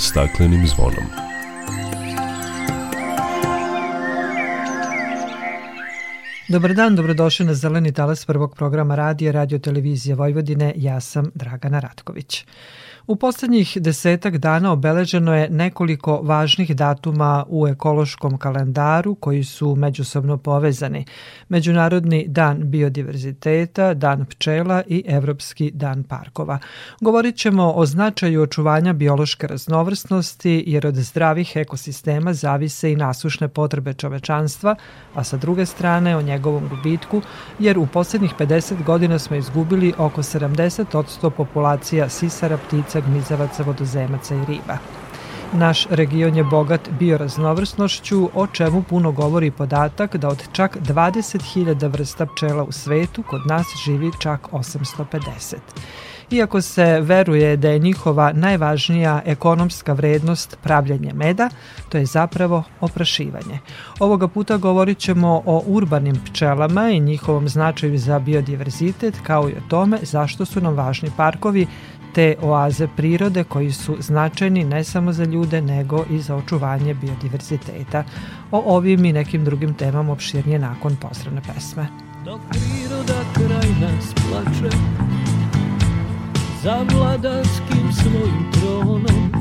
staklenim zvonom. Dobar dan, dobrodošli na Zeleni talas prvog programa radija Radio Televizije Vojvodine. Ja sam Dragana Ratković. U poslednjih desetak dana obeleženo je nekoliko važnih datuma u ekološkom kalendaru koji su međusobno povezani. Međunarodni dan biodiverziteta, dan pčela i Evropski dan parkova. Govorit ćemo o značaju očuvanja biološke raznovrsnosti jer od zdravih ekosistema zavise i nasušne potrebe čovečanstva, a sa druge strane o njegovom gubitku jer u poslednjih 50 godina smo izgubili oko 70% populacija sisara, ptica, gmizavaca, vodozemaca i riba. Naš region je bogat bioraznovrsnošću, o čemu puno govori podatak da od čak 20.000 vrsta pčela u svetu kod nas živi čak 850. Iako se veruje da je njihova najvažnija ekonomska vrednost pravljanje meda, to je zapravo oprašivanje. Ovoga puta govorit ćemo o urbanim pčelama i njihovom značaju za biodiverzitet, kao i o tome zašto su nam važni parkovi te oaze prirode koji su značajni ne samo za ljude nego i za očuvanje biodiverziteta. O ovim i nekim drugim temama opširnije nakon pozdravne pesme. Dok priroda kraj nas plače Za vladarskim svojim tronom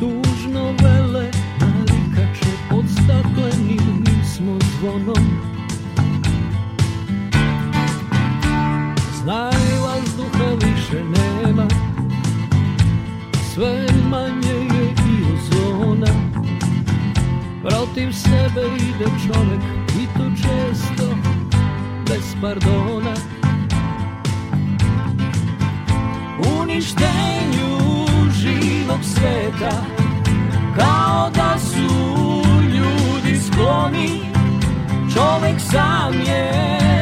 Tužno vele narikače Pod staklenim smo zvonom Sve manje je i ozona Protiv sebe ide čovek I to često bez pardona. Uništenju živog sveta Kao da su ljudi skloni Čovek sam je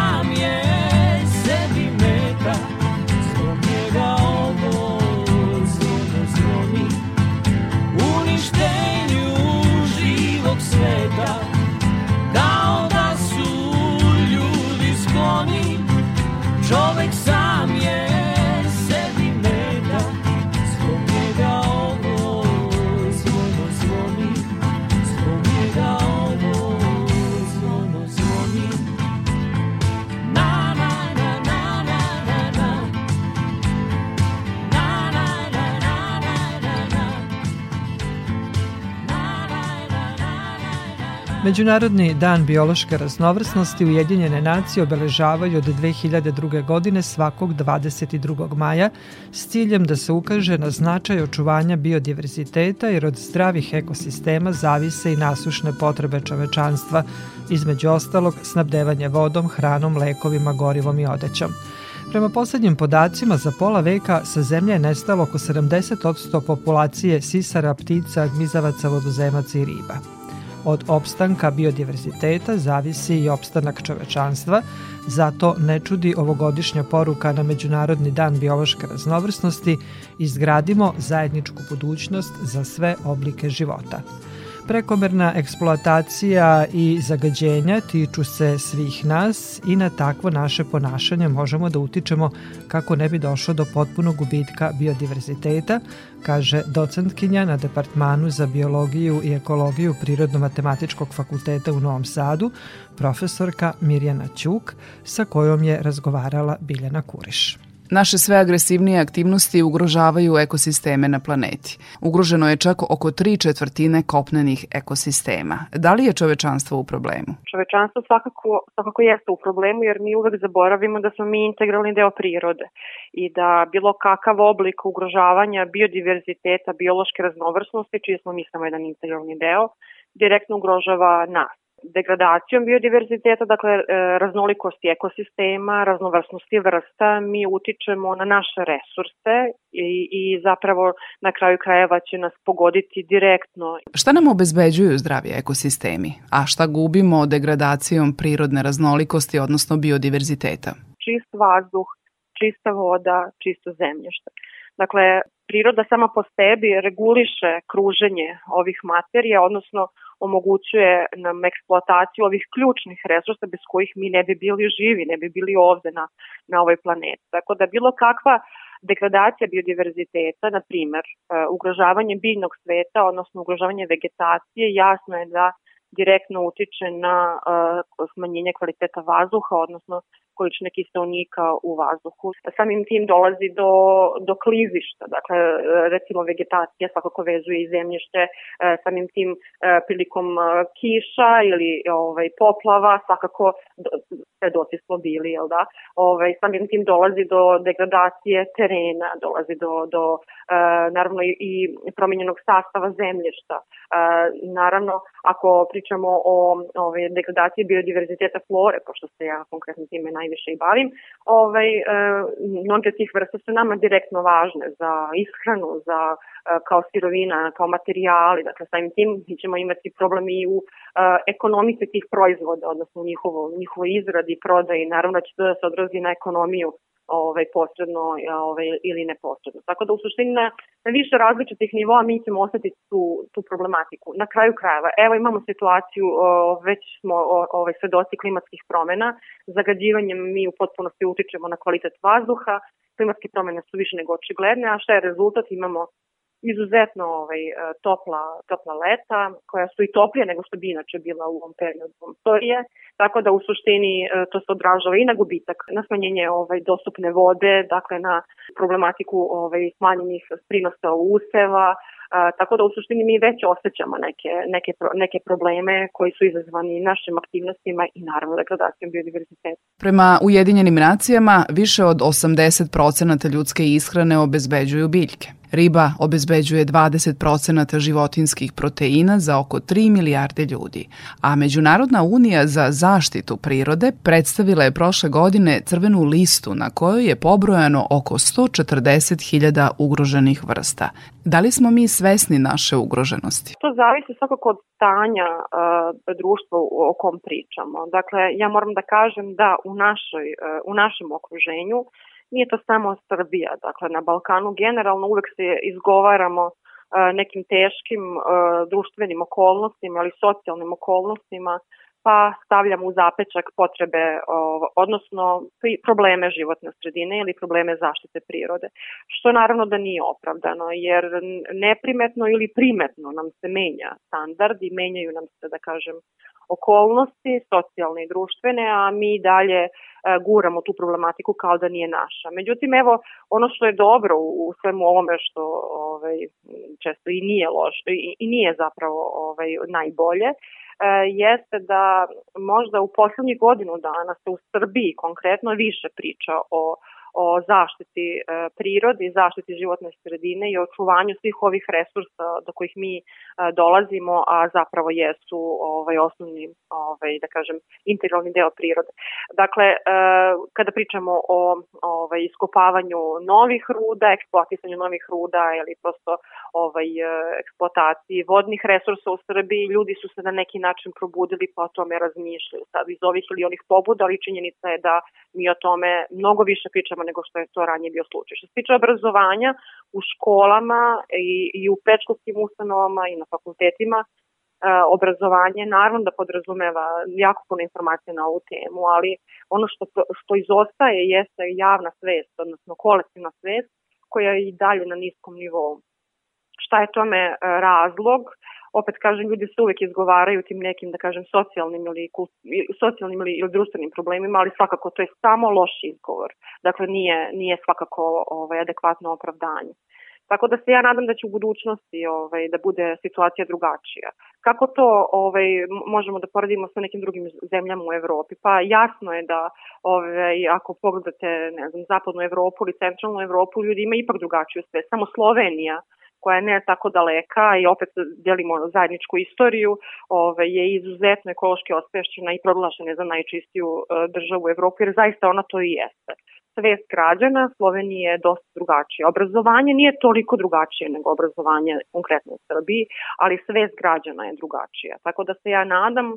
Međunarodni dan biološke raznovrsnosti Ujedinjene nacije obeležavaju od 2002. godine svakog 22. maja s ciljem da se ukaže na značaj očuvanja biodiverziteta jer od zdravih ekosistema zavise i nasušne potrebe čovečanstva, između ostalog snabdevanje vodom, hranom, lekovima, gorivom i odećom. Prema poslednjim podacima, za pola veka sa zemlje je nestalo oko 70% populacije sisara, ptica, gmizavaca, vodozemaca i riba. Od opstanka biodiverziteta zavisi i opstanak čovečanstva, zato ne čudi ovogodišnja poruka na Međunarodni dan biološke raznovrsnosti izgradimo zajedničku budućnost za sve oblike života. Prekomerna eksploatacija i zagađenja tiču se svih nas i na takvo naše ponašanje možemo da utičemo kako ne bi došlo do potpunog gubitka biodiverziteta, kaže docentkinja na Departmanu za biologiju i ekologiju Prirodno-matematičkog fakulteta u Novom Sadu, profesorka Mirjana Ćuk, sa kojom je razgovarala Biljana Kuriš. Naše sve agresivnije aktivnosti ugrožavaju ekosisteme na planeti. Ugroženo je čak oko tri četvrtine kopnenih ekosistema. Da li je čovečanstvo u problemu? Čovečanstvo svakako, svakako jeste u problemu jer mi uvek zaboravimo da smo mi integralni deo prirode i da bilo kakav oblik ugrožavanja biodiverziteta, biološke raznovrsnosti, čiji smo mi samo jedan integralni deo, direktno ugrožava nas degradacijom biodiverziteta, dakle e, raznolikosti ekosistema, raznovrsnosti vrsta, mi utičemo na naše resurse i, i zapravo na kraju krajeva će nas pogoditi direktno. Šta nam obezbeđuju zdravi ekosistemi, a šta gubimo degradacijom prirodne raznolikosti, odnosno biodiverziteta? Čist vazduh, čista voda, čisto zemljište. Dakle, priroda sama po sebi reguliše kruženje ovih materija, odnosno omogućuje nam eksploataciju ovih ključnih resursa bez kojih mi ne bi bili živi, ne bi bili ovde na, na ovoj planeti. Tako da bilo kakva degradacija biodiverziteta, na primer, e, ugrožavanje biljnog sveta, odnosno ugrožavanje vegetacije, jasno je da direktno utiče na uh, smanjenje kvaliteta vazduha, odnosno količine kiselnika u vazduhu. Samim tim dolazi do, do klizišta, dakle recimo vegetacija svakako vezuje i zemljište, uh, samim tim uh, prilikom uh, kiša ili ovaj, poplava svakako svedoci smo bili, jel da? Ovaj, samim tim dolazi do degradacije terena, dolazi do, do naravno i, promenjenog sastava zemljišta. Naravno, ako pričamo o ovaj, degradaciji biodiverziteta flore, pošto se ja konkretno time najviše i bavim, ovaj, e, mnoge tih vrsta su nama direktno važne za ishranu, za e, kao sirovina, kao materijali, dakle samim tim mi ćemo imati problem i u e, ekonomici tih proizvoda, odnosno njihovo, njihovo izradi, prodaji, naravno da će to da se odrazi na ekonomiju ovaj, posredno ovaj, ili neposredno. Tako da u suštini na, na više različitih nivoa mi ćemo osetiti tu, tu problematiku. Na kraju krajeva, evo imamo situaciju, već smo ovaj, svedoci klimatskih promena, zagađivanjem mi u potpunosti utičemo na kvalitet vazduha, klimatske promene su više nego očigledne, a šta je rezultat? Imamo izuzetno ovaj, e, topla, topla leta, koja su i toplije nego što bi inače bila u ovom periodu. Istorije, tako da u suštini e, to se odražava i na gubitak, na smanjenje ovaj, dostupne vode, dakle na problematiku ovaj, smanjenih prinosa useva, tako da u suštini mi već osjećamo neke, neke, neke probleme koji su izazvani našim aktivnostima i naravno degradacijom biodiverziteta. Prema Ujedinjenim nacijama više od 80% ljudske ishrane obezbeđuju biljke. Riba obezbeđuje 20% životinskih proteina za oko 3 milijarde ljudi, a Međunarodna unija za zaštitu prirode predstavila je prošle godine crvenu listu na kojoj je pobrojano oko 140.000 ugroženih vrsta. Da li smo mi svesni naše ugroženosti? To zavisi svakako od stanja uh, društva o kom pričamo. Dakle, ja moram da kažem da u, našoj, uh, u našem okruženju Nije to samo Srbija, dakle na Balkanu generalno uvek se izgovaramo e, nekim teškim e, društvenim okolnostima ili socijalnim okolnostima, pa stavljamo u zapečak potrebe, odnosno probleme životne sredine ili probleme zaštite prirode, što naravno da nije opravdano, jer neprimetno ili primetno nam se menja standard i menjaju nam se, da kažem, okolnosti, socijalne i društvene, a mi dalje E, guramo tu problematiku kao da nije naša. Međutim, evo, ono što je dobro u, svemu ovome što ovaj, često i nije loše i, i nije zapravo ovaj, najbolje, jeste da možda u poslednjih godinu dana se u Srbiji konkretno više priča o o zaštiti e, prirode i zaštiti životne sredine i očuvanju svih ovih resursa do kojih mi e, dolazimo, a zapravo jesu ovaj osnovni ovaj da kažem integralni deo prirode. Dakle, e, kada pričamo o ovaj iskopavanju novih ruda, eksploatisanju novih ruda ili prosto ovaj eksploataciji vodnih resursa u Srbiji, ljudi su se na neki način probudili pa o tome razmišljaju sad iz ovih ili onih pobuda, ali činjenica je da mi o tome mnogo više pričamo školama nego što je to ranije bio slučaj. Što se tiče obrazovanja, u školama i, i u predškolskim ustanovama i na fakultetima obrazovanje naravno da podrazumeva jako puno informacije na ovu temu, ali ono što, što izostaje jeste javna svest, odnosno kolektivna svest koja je i dalje na niskom nivou. Šta je tome razlog? Opet kažem, ljudi se uvek izgovaraju tim nekim, da kažem, socijalnim ili, socijalnim ili, ili društvenim problemima, ali svakako to je samo loš izgovor. Dakle, nije, nije svakako ovaj, adekvatno opravdanje. Tako da se ja nadam da će u budućnosti ovaj, da bude situacija drugačija. Kako to ovaj, možemo da poredimo sa nekim drugim zemljama u Evropi? Pa jasno je da ovaj, ako pogledate ne znam, zapadnu Evropu ili centralnu Evropu, ljudi ima ipak drugačiju sve. Samo Slovenija koja je ne tako daleka i opet delimo zajedničku istoriju, ove, je izuzetno ekološki osvešćena i proglašena za najčistiju e, državu u Evropi, jer zaista ona to i jeste. Svest građana Slovenije je dosta drugačije. Obrazovanje nije toliko drugačije nego obrazovanje konkretno u Srbiji, ali svest građana je drugačija. Tako da se ja nadam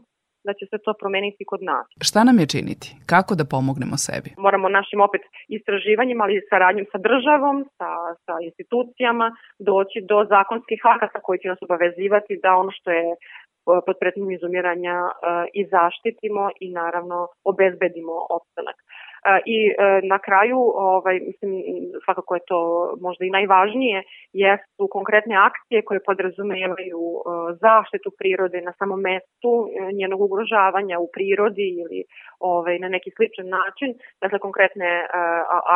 da će se to promeniti kod nas. Šta nam je činiti? Kako da pomognemo sebi? Moramo našim opet istraživanjima, ali i saradnjom sa državom, sa, sa institucijama, doći do zakonskih akata koji će nas obavezivati da ono što je e, pod pretnjom izumiranja e, i zaštitimo i naravno obezbedimo opstanak. I e, na kraju, ovaj, mislim, svakako je to možda i najvažnije, jesu konkretne akcije koje podrazumevaju e, zaštitu prirode na samom mestu, e, njenog ugrožavanja u prirodi ili ovaj, na neki sličan način. Dakle, konkretne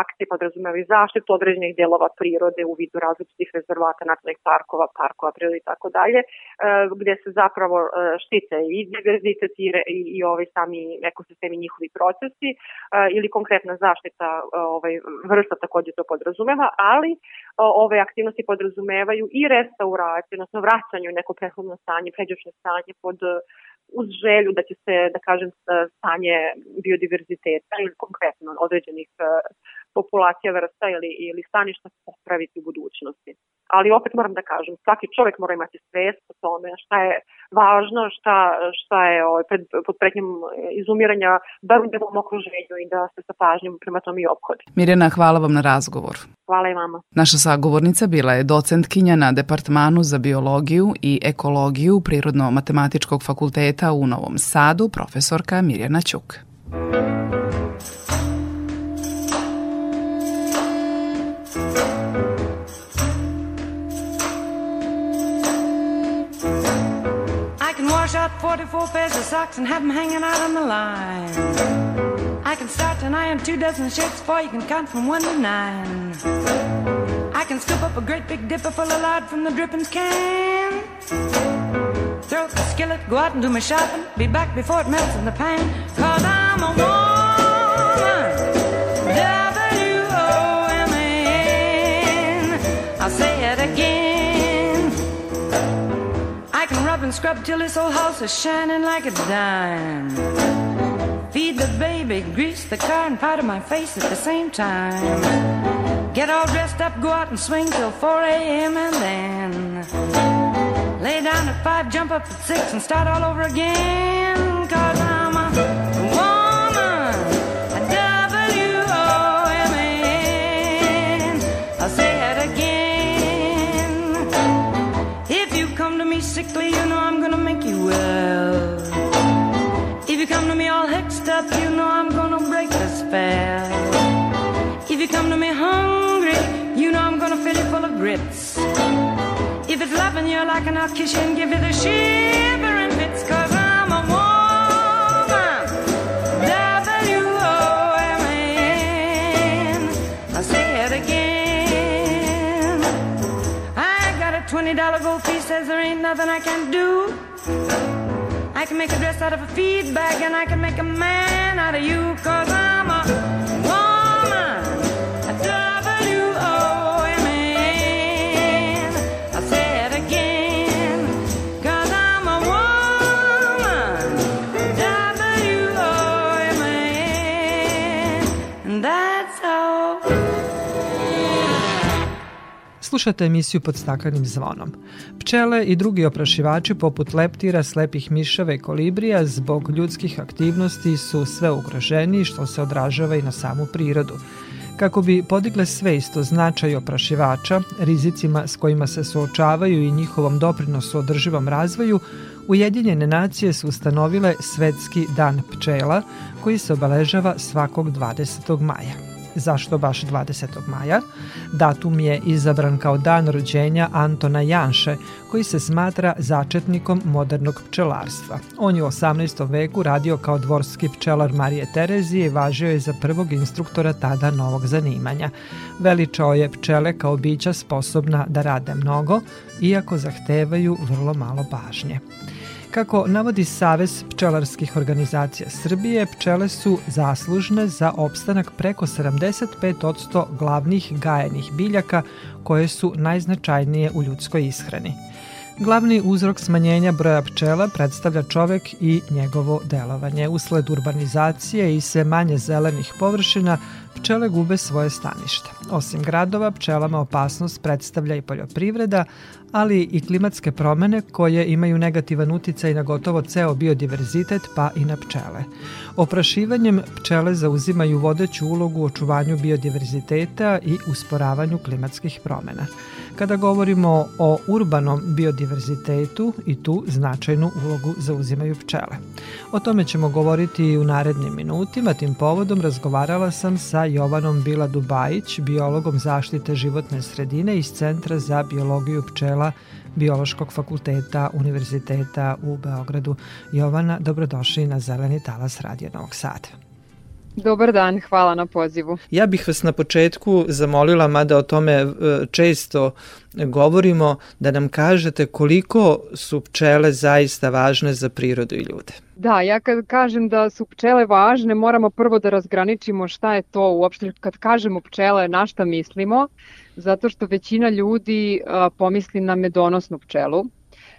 akcije podrazumevaju zaštitu određenih delova prirode u vidu različitih rezervata, nacionalnih parkova, parkova prirode i tako dalje, gde se zapravo štite i diverzitet i, i, i ovaj sami ekosistemi njihovi procesi ili konkretna zaštita ovaj, vrsta takođe to podrazumeva, ali ove aktivnosti podrazumevaju i restauraciju, odnosno vraćanje u neko prethodno stanje, pređašnje stanje pod uz želju da će se, da kažem, stanje biodiverziteta ili konkretno određenih populacija vrsta ili, ili staništa popraviti u budućnosti. Ali opet moram da kažem, svaki čovek mora imati svest o tome šta je važno, šta, šta je ovaj, pred, pod pretnjom izumiranja, da u okruženju i da se sa pažnjom prema tom i obhodi. Mirjana, hvala vam na razgovor. Hvala i vama. Naša sagovornica bila je docentkinja na Departmanu za biologiju i ekologiju Prirodno-matematičkog fakulteta u Novom Sadu, profesorka Mirjana Ćuk. Wash out 44 pairs of socks and have them hanging out on the line. I can start an iron two dozen shirts for you can count from one to nine. I can scoop up a great big dipper full of lard from the drippings can. Throw up the skillet, go out and do my shopping. Be back before it melts in the pan. Cause and scrub till this old house is shining like a dime. Feed the baby, grease the car, and powder my face at the same time. Get all dressed up, go out and swing till 4 a.m. and then lay down at 5, jump up at 6, and start all over again. Sickly, you know I'm gonna make you well. If you come to me all hexed up, you know I'm gonna break the spell. If you come to me hungry, you know I'm gonna fill you full of grits. If it's loving you like and I'll kiss you and give you the shivering nothing I can do. I can make a dress out of a feed bag and I can make a man out of you, cause I'm a Slušate emisiju pod staklenim zvonom. Pčele i drugi oprašivači poput leptira, slepih mišava i kolibrija zbog ljudskih aktivnosti su sve ugroženiji što se odražava i na samu prirodu. Kako bi podigle svejst o značaju oprašivača, rizicima s kojima se suočavaju i njihovom doprinosu održivom razvoju, Ujedinjene nacije su ustanovile Svetski dan pčela koji se obeležava svakog 20. maja. Zašto baš 20. maja? Datum je izabran kao dan rođenja Antona Janše, koji se smatra začetnikom modernog pčelarstva. On je u 18. veku radio kao dvorski pčelar Marije Terezije i važio je za prvog instruktora tada novog zanimanja. Veličao je pčele kao bića sposobna da rade mnogo, iako zahtevaju vrlo malo pažnje. Kako navodi Savez pčelarskih organizacija Srbije, pčele su zaslužne za opstanak preko 75% glavnih gajenih biljaka koje su najznačajnije u ljudskoj ishrani. Glavni uzrok smanjenja broja pčela predstavlja čovek i njegovo delovanje. Usled urbanizacije i sve manje zelenih površina, pčele gube svoje stanište. Osim gradova, pčelama opasnost predstavlja i poljoprivreda, ali i klimatske promene koje imaju negativan uticaj na gotovo ceo biodiverzitet pa i na pčele. Oprašivanjem pčele zauzimaju vodeću ulogu u očuvanju biodiverziteta i usporavanju klimatskih promena. Kada govorimo o urbanom biodiverzitetu i tu značajnu ulogu zauzimaju pčele. O tome ćemo govoriti i u narednim minutima, tim povodom razgovarala sam sa Jovanom Bila Dubajić, biologom zaštite životne sredine iz Centra za biologiju pčela Biološkog fakulteta Univerziteta u Beogradu. Jovana, dobrodošli na Zeleni talas Radio Novog Sada. Dobar dan, hvala na pozivu. Ja bih vas na početku zamolila, mada o tome e, često govorimo, da nam kažete koliko su pčele zaista važne za prirodu i ljude. Da, ja kad kažem da su pčele važne, moramo prvo da razgraničimo šta je to uopšte. Kad kažemo pčele, na šta mislimo? Zato što većina ljudi pomisli na medonosnu pčelu.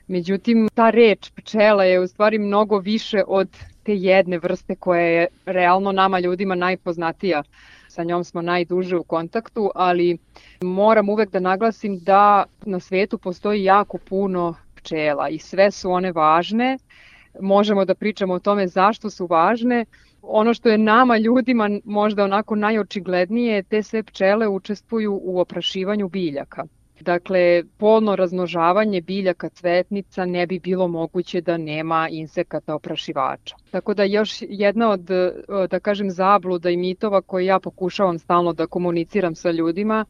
Međutim, ta reč pčela je u stvari mnogo više od te jedne vrste koja je realno nama ljudima najpoznatija. Sa njom smo najduže u kontaktu, ali moram uvek da naglasim da na svetu postoji jako puno pčela i sve su one važne. Možemo da pričamo o tome zašto su važne. Ono što je nama ljudima možda onako najočiglednije, te sve pčele učestvuju u oprašivanju biljaka. Dakle, polno razmnožavanje biljaka cvetnica ne bi bilo moguće da nema insekata oprašivača. Tako da još jedna od, da kažem, zabluda i mitova koje ja pokušavam stalno da komuniciram sa ljudima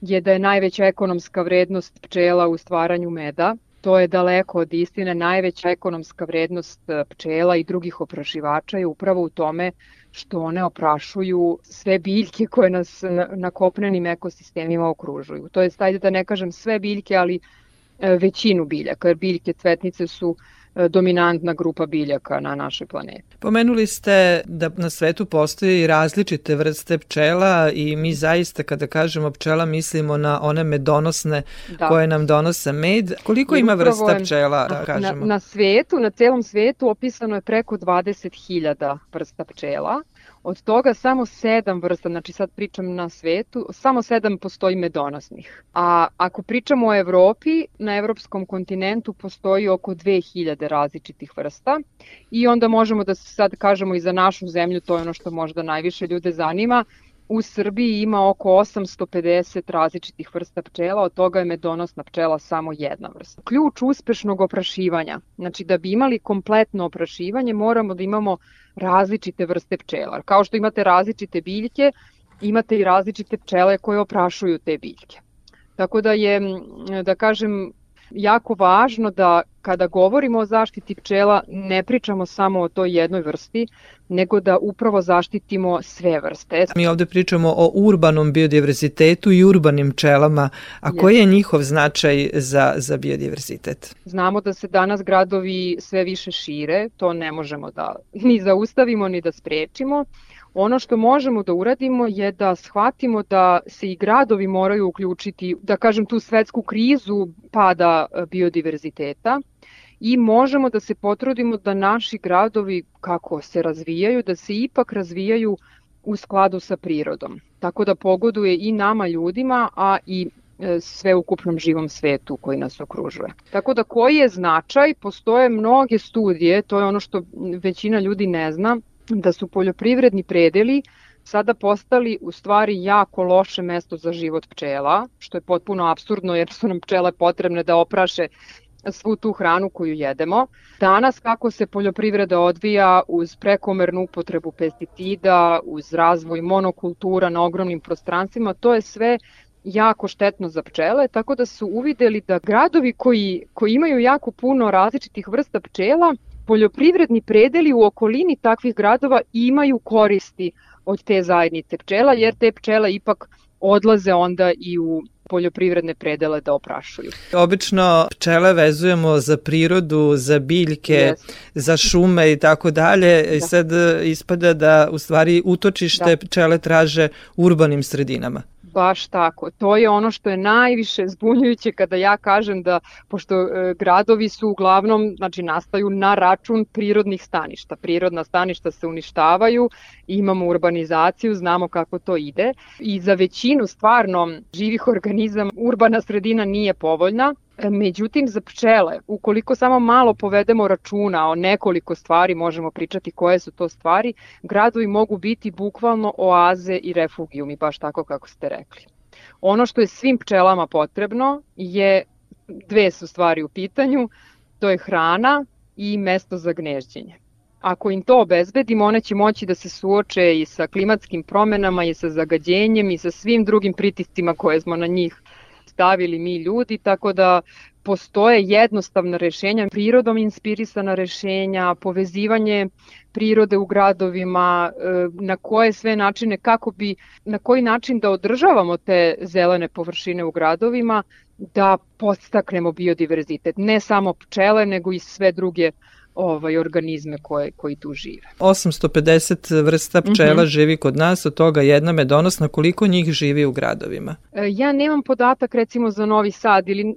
je da je najveća ekonomska vrednost pčela u stvaranju meda. To je daleko od istine. Najveća ekonomska vrednost pčela i drugih oprašivača je upravo u tome što one oprašuju sve biljke koje nas na, na kopnenim ekosistemima okružuju. To je, ajde da ne kažem sve biljke, ali e, većinu biljaka, jer biljke cvetnice su e, dominantna grupa biljaka na našoj planeti. Pomenuli ste da na svetu postoje različite vrste pčela i mi zaista kada kažemo pčela mislimo na one medonosne da. koje nam donose med. Koliko I ima vrsta pčela, da kažemo? Na, na svetu, na celom svetu opisano je preko 20.000 vrsta pčela. Od toga samo sedam vrsta, znači sad pričam na svetu, samo sedam postoji medonosnih. A ako pričamo o Evropi, na evropskom kontinentu postoji oko 2000 različitih vrsta i onda možemo da sad kažemo i za našu zemlju, to je ono što možda najviše ljude zanima, U Srbiji ima oko 850 različitih vrsta pčela, od toga je medonosna pčela samo jedna vrsta. Ključ uspešnog oprašivanja, znači da bi imali kompletno oprašivanje moramo da imamo različite vrste pčela. Kao što imate različite biljke, imate i različite pčele koje oprašuju te biljke. Tako da je, da kažem, jako važno da kada govorimo o zaštiti pčela ne pričamo samo o toj jednoj vrsti, nego da upravo zaštitimo sve vrste. Mi ovde pričamo o urbanom biodiverzitetu i urbanim pčelama, a koji je njihov značaj za, za biodiverzitet? Znamo da se danas gradovi sve više šire, to ne možemo da ni zaustavimo ni da sprečimo, Ono što možemo da uradimo je da shvatimo da se i gradovi moraju uključiti, da kažem, tu svetsku krizu pada e, biodiverziteta i možemo da se potrudimo da naši gradovi, kako se razvijaju, da se ipak razvijaju u skladu sa prirodom. Tako da pogoduje i nama ljudima, a i e, sveukupnom živom svetu koji nas okružuje. Tako da koji je značaj? Postoje mnoge studije, to je ono što većina ljudi ne zna, da su poljoprivredni predeli sada postali u stvari jako loše mesto za život pčela, što je potpuno absurdno jer su nam pčele potrebne da opraše svu tu hranu koju jedemo. Danas kako se poljoprivreda odvija uz prekomernu upotrebu pesticida, uz razvoj monokultura na ogromnim prostranstvima, to je sve jako štetno za pčele, tako da su uvideli da gradovi koji, koji imaju jako puno različitih vrsta pčela, poljoprivredni predeli u okolini takvih gradova imaju koristi od te zajednice pčela, jer te pčele ipak odlaze onda i u poljoprivredne predele da oprašuju. Obično pčele vezujemo za prirodu, za biljke, yes. za šume i tako dalje i da. sad ispada da u stvari utočište da. pčele traže u urbanim sredinama. Baš tako. To je ono što je najviše zbunjujuće kada ja kažem da, pošto e, gradovi su uglavnom, znači nastaju na račun prirodnih staništa. Prirodna staništa se uništavaju, imamo urbanizaciju, znamo kako to ide i za većinu stvarno živih organizama urbana sredina nije povoljna, međutim, za pčele, ukoliko samo malo povedemo računa o nekoliko stvari, možemo pričati koje su to stvari, gradovi mogu biti bukvalno oaze i refugijumi, baš tako kako ste rekli. Ono što je svim pčelama potrebno je, dve su stvari u pitanju, to je hrana i mesto za gnežđenje. Ako im to obezbedimo, one će moći da se suoče i sa klimatskim promenama i sa zagađenjem i sa svim drugim pritiscima koje smo na njih stavili mi ljudi, tako da postoje jednostavna rešenja, prirodom inspirisana rešenja, povezivanje prirode u gradovima, e, na koje sve načine, kako bi, na koji način da održavamo te zelene površine u gradovima, da podstaknemo biodiverzitet. Ne samo pčele, nego i sve druge ovaj, organizme koje, koji tu žive. 850 vrsta pčela mm -hmm. živi kod nas, od toga jedna medonosna. Koliko njih živi u gradovima? E, ja nemam podatak recimo za Novi Sad ili e,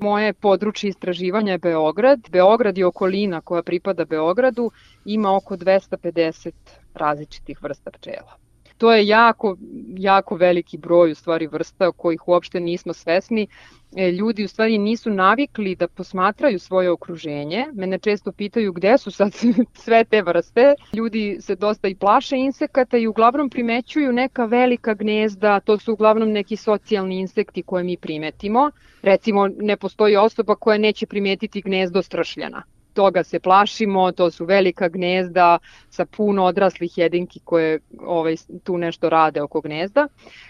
moje područje istraživanja je Beograd. Beograd i okolina koja pripada Beogradu ima oko 250 različitih vrsta pčela to je jako, jako veliki broj u stvari vrsta kojih uopšte nismo svesni. E, ljudi u stvari nisu navikli da posmatraju svoje okruženje. Mene često pitaju gde su sad sve te vrste. Ljudi se dosta i plaše insekata i uglavnom primećuju neka velika gnezda, to su uglavnom neki socijalni insekti koje mi primetimo. Recimo, ne postoji osoba koja neće primetiti gnezdo stršljana toga se plašimo, to su velika gnezda sa puno odraslih jedinki koje ovaj, tu nešto rade oko gnezda,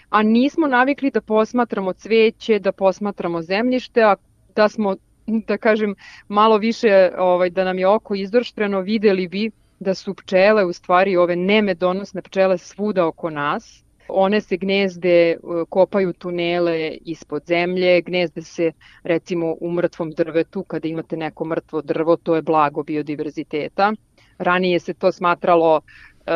a nismo navikli da posmatramo cveće, da posmatramo zemljište, a da smo, da kažem, malo više ovaj, da nam je oko izdrštreno, videli bi da su pčele, u stvari ove nemedonosne pčele svuda oko nas, One se gnezde, e, kopaju tunele ispod zemlje, gnezde se recimo u mrtvom drvetu, kada imate neko mrtvo drvo, to je blago biodiverziteta. Ranije se to smatralo e,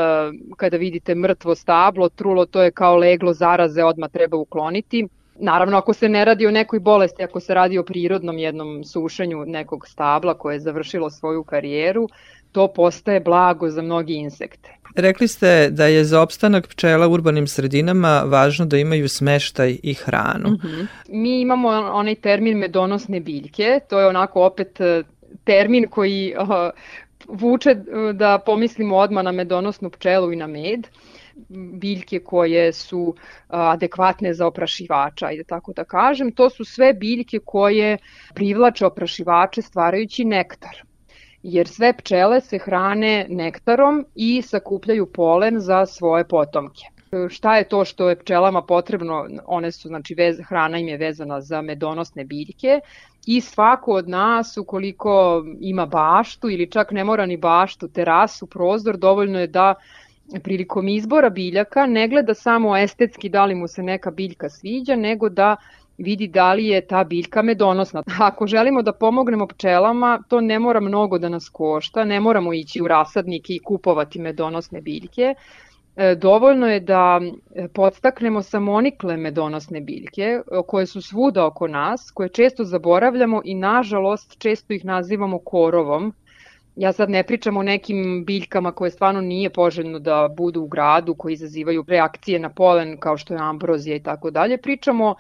kada vidite mrtvo stablo, trulo, to je kao leglo zaraze, odma treba ukloniti. Naravno, ako se ne radi o nekoj bolesti, ako se radi o prirodnom jednom sušenju nekog stabla koje je završilo svoju karijeru, to postaje blago za mnogi insekte. Rekli ste da je za opstanak pčela u urbanim sredinama važno da imaju smeštaj i hranu. Mm -hmm. Mi imamo onaj termin medonosne biljke, to je onako opet e, termin koji uh, vuče e, da pomislimo odmah na medonosnu pčelu i na med biljke koje su adekvatne za oprašivača, ajde tako da kažem. To su sve biljke koje privlače oprašivače stvarajući nektar jer sve pčele se hrane nektarom i sakupljaju polen za svoje potomke. Šta je to što je pčelama potrebno? One su, znači, vez, hrana im je vezana za medonosne biljke i svako od nas, ukoliko ima baštu ili čak ne mora ni baštu, terasu, prozor, dovoljno je da prilikom izbora biljaka ne gleda samo estetski da li mu se neka biljka sviđa, nego da vidi da li je ta biljka medonosna. Ako želimo da pomognemo pčelama, to ne mora mnogo da nas košta, ne moramo ići u rasadnike i kupovati medonosne biljke. E, dovoljno je da e, podstaknemo samonikle medonosne biljke koje su svuda oko nas, koje često zaboravljamo i nažalost često ih nazivamo korovom. Ja sad ne pričam o nekim biljkama koje stvarno nije poželjno da budu u gradu, koji izazivaju reakcije na polen kao što je ambrozija i tako dalje. Pričamo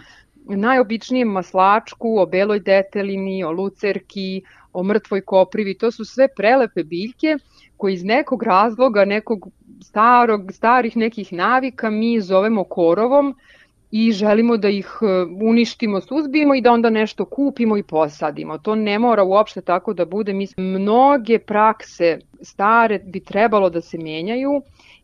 najobičnijem maslačku, o beloj detelini, o lucerki, o mrtvoj koprivi, to su sve prelepe biljke koje iz nekog razloga, nekog starog, starih nekih navika mi zovemo korovom i želimo da ih e, uništimo, suzbijemo i da onda nešto kupimo i posadimo. To ne mora uopšte tako da bude. Mislim, mnoge prakse stare bi trebalo da se menjaju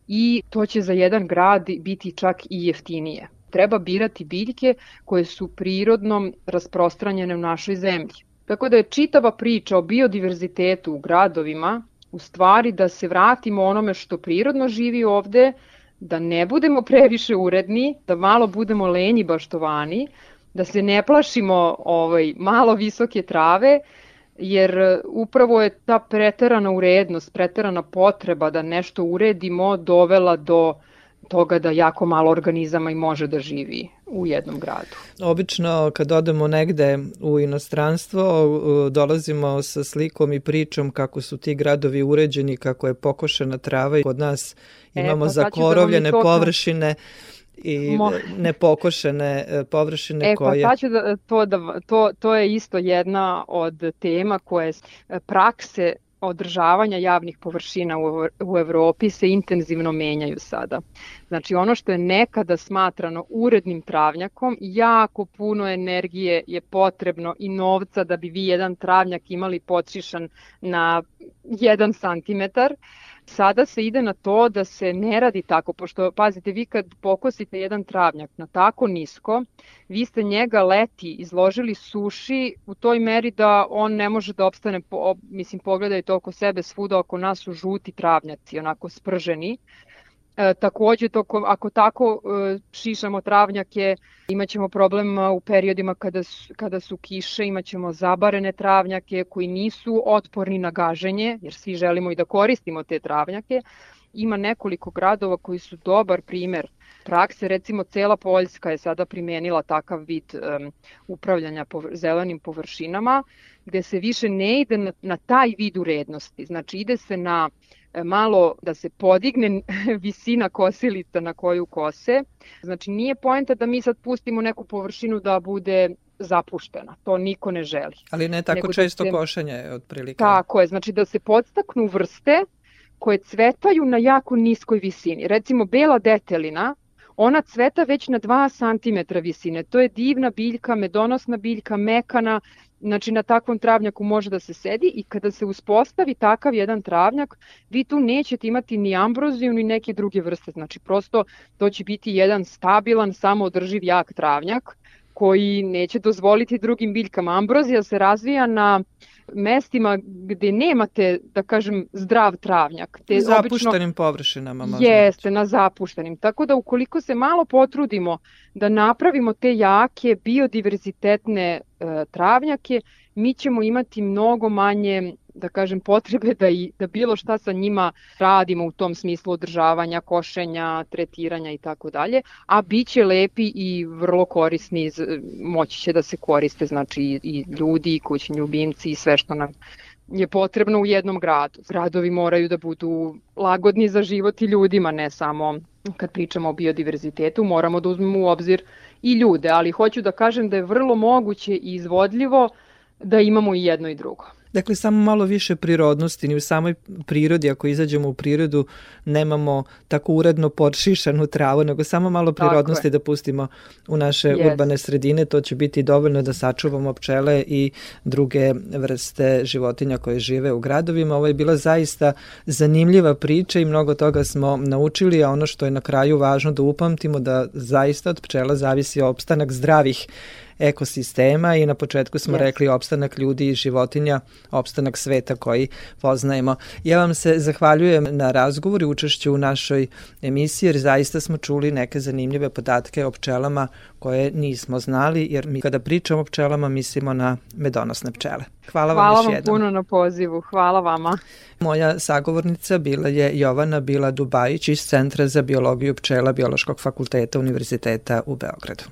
i to će za jedan grad biti čak i jeftinije. Treba birati biljke koje su prirodno rasprostranjene u našoj zemlji. Tako da je čitava priča o biodiverzitetu u gradovima u stvari da se vratimo onome što prirodno živi ovde, da ne budemo previše uredni, da malo budemo lenji baštovani, da se ne plašimo ovaj, malo visoke trave, jer upravo je ta preterana urednost, preterana potreba da nešto uredimo dovela do toga da jako malo organizama i može da živi u jednom gradu. Obično kad odemo negde u inostranstvo dolazimo sa slikom i pričom kako su ti gradovi uređeni, kako je pokošena trava i kod nas e, imamo e, pa, zakorovljene da površine i Mo... nepokošene e, površine e, koje... E pa sad ću da, to, da, to, to je isto jedna od tema koje prakse održavanja javnih površina u, Evropi se intenzivno menjaju sada. Znači ono što je nekada smatrano urednim travnjakom, jako puno energije je potrebno i novca da bi vi jedan travnjak imali počišan na 1 cm Sada se ide na to da se ne radi tako, pošto, pazite, vi kad pokosite jedan travnjak na tako nisko, vi ste njega leti izložili suši u toj meri da on ne može da opstane, po, mislim, pogledajte oko sebe svuda, oko nas su žuti travnjaci, onako sprženi, E, takođe, to, ako tako e, šišamo travnjake, imaćemo problem u periodima kada su, kada su kiše, imaćemo zabarene travnjake koji nisu otporni na gaženje, jer svi želimo i da koristimo te travnjake. Ima nekoliko gradova koji su dobar primer prakse, recimo cela Poljska je sada primenila takav vid um, upravljanja povr zelenim površinama, gde se više ne ide na, na taj vid urednosti, znači ide se na E, malo da se podigne visina kosilica na koju kose. Znači nije poenta da mi sad pustimo neku površinu da bude zapuštena. To niko ne želi. Ali ne tako Nego da često da se... košenje otprilike. Tako je, znači da se podstaknu vrste koje cvetaju na jako niskoj visini. Recimo bela detelina, ona cveta već na 2 cm visine. To je divna biljka, medonosna biljka, mekana, Znači na takvom travnjaku može da se sedi i kada se uspostavi takav jedan travnjak, vi tu nećete imati ni ambroziju ni neke druge vrste. Znači prosto to će biti jedan stabilan, samoodrživ jak travnjak koji neće dozvoliti drugim biljkama. Ambrozija se razvija na mestima gde nemate, da kažem, zdrav travnjak. Te zapuštenim obično, površinama. Jeste, na zapuštenim. Tako da ukoliko se malo potrudimo da napravimo te jake biodiverzitetne e, travnjake, mi ćemo imati mnogo manje da kažem, potrebe da, i, da bilo šta sa njima radimo u tom smislu održavanja, košenja, tretiranja i tako dalje, a bit će lepi i vrlo korisni, moći će da se koriste, znači i, i ljudi, i kućni ljubimci i sve što nam je potrebno u jednom gradu. Gradovi moraju da budu lagodni za život i ljudima, ne samo kad pričamo o biodiverzitetu, moramo da uzmemo u obzir i ljude, ali hoću da kažem da je vrlo moguće i izvodljivo da imamo i jedno i drugo. Dakle, samo malo više prirodnosti, ni u samoj prirodi, ako izađemo u prirodu, nemamo tako uredno podšišanu travu, nego samo malo prirodnosti da pustimo u naše yes. urbane sredine, to će biti dovoljno da sačuvamo pčele i druge vrste životinja koje žive u gradovima. Ovo je bila zaista zanimljiva priča i mnogo toga smo naučili, a ono što je na kraju važno da upamtimo da zaista od pčela zavisi opstanak zdravih ekosistema i na početku smo yes. rekli opstanak ljudi i životinja, opstanak sveta koji poznajemo. Ja vam se zahvaljujem na razgovor i učešću u našoj emisiji jer zaista smo čuli neke zanimljive podatke o pčelama koje nismo znali jer mi kada pričamo o pčelama mislimo na medonosne pčele. Hvala, Hvala vam još jednom. Hvala vam puno na pozivu. Hvala vama. Moja sagovornica bila je Jovana Bila Dubajić iz Centra za biologiju pčela Biološkog fakulteta Univerziteta u Beogradu.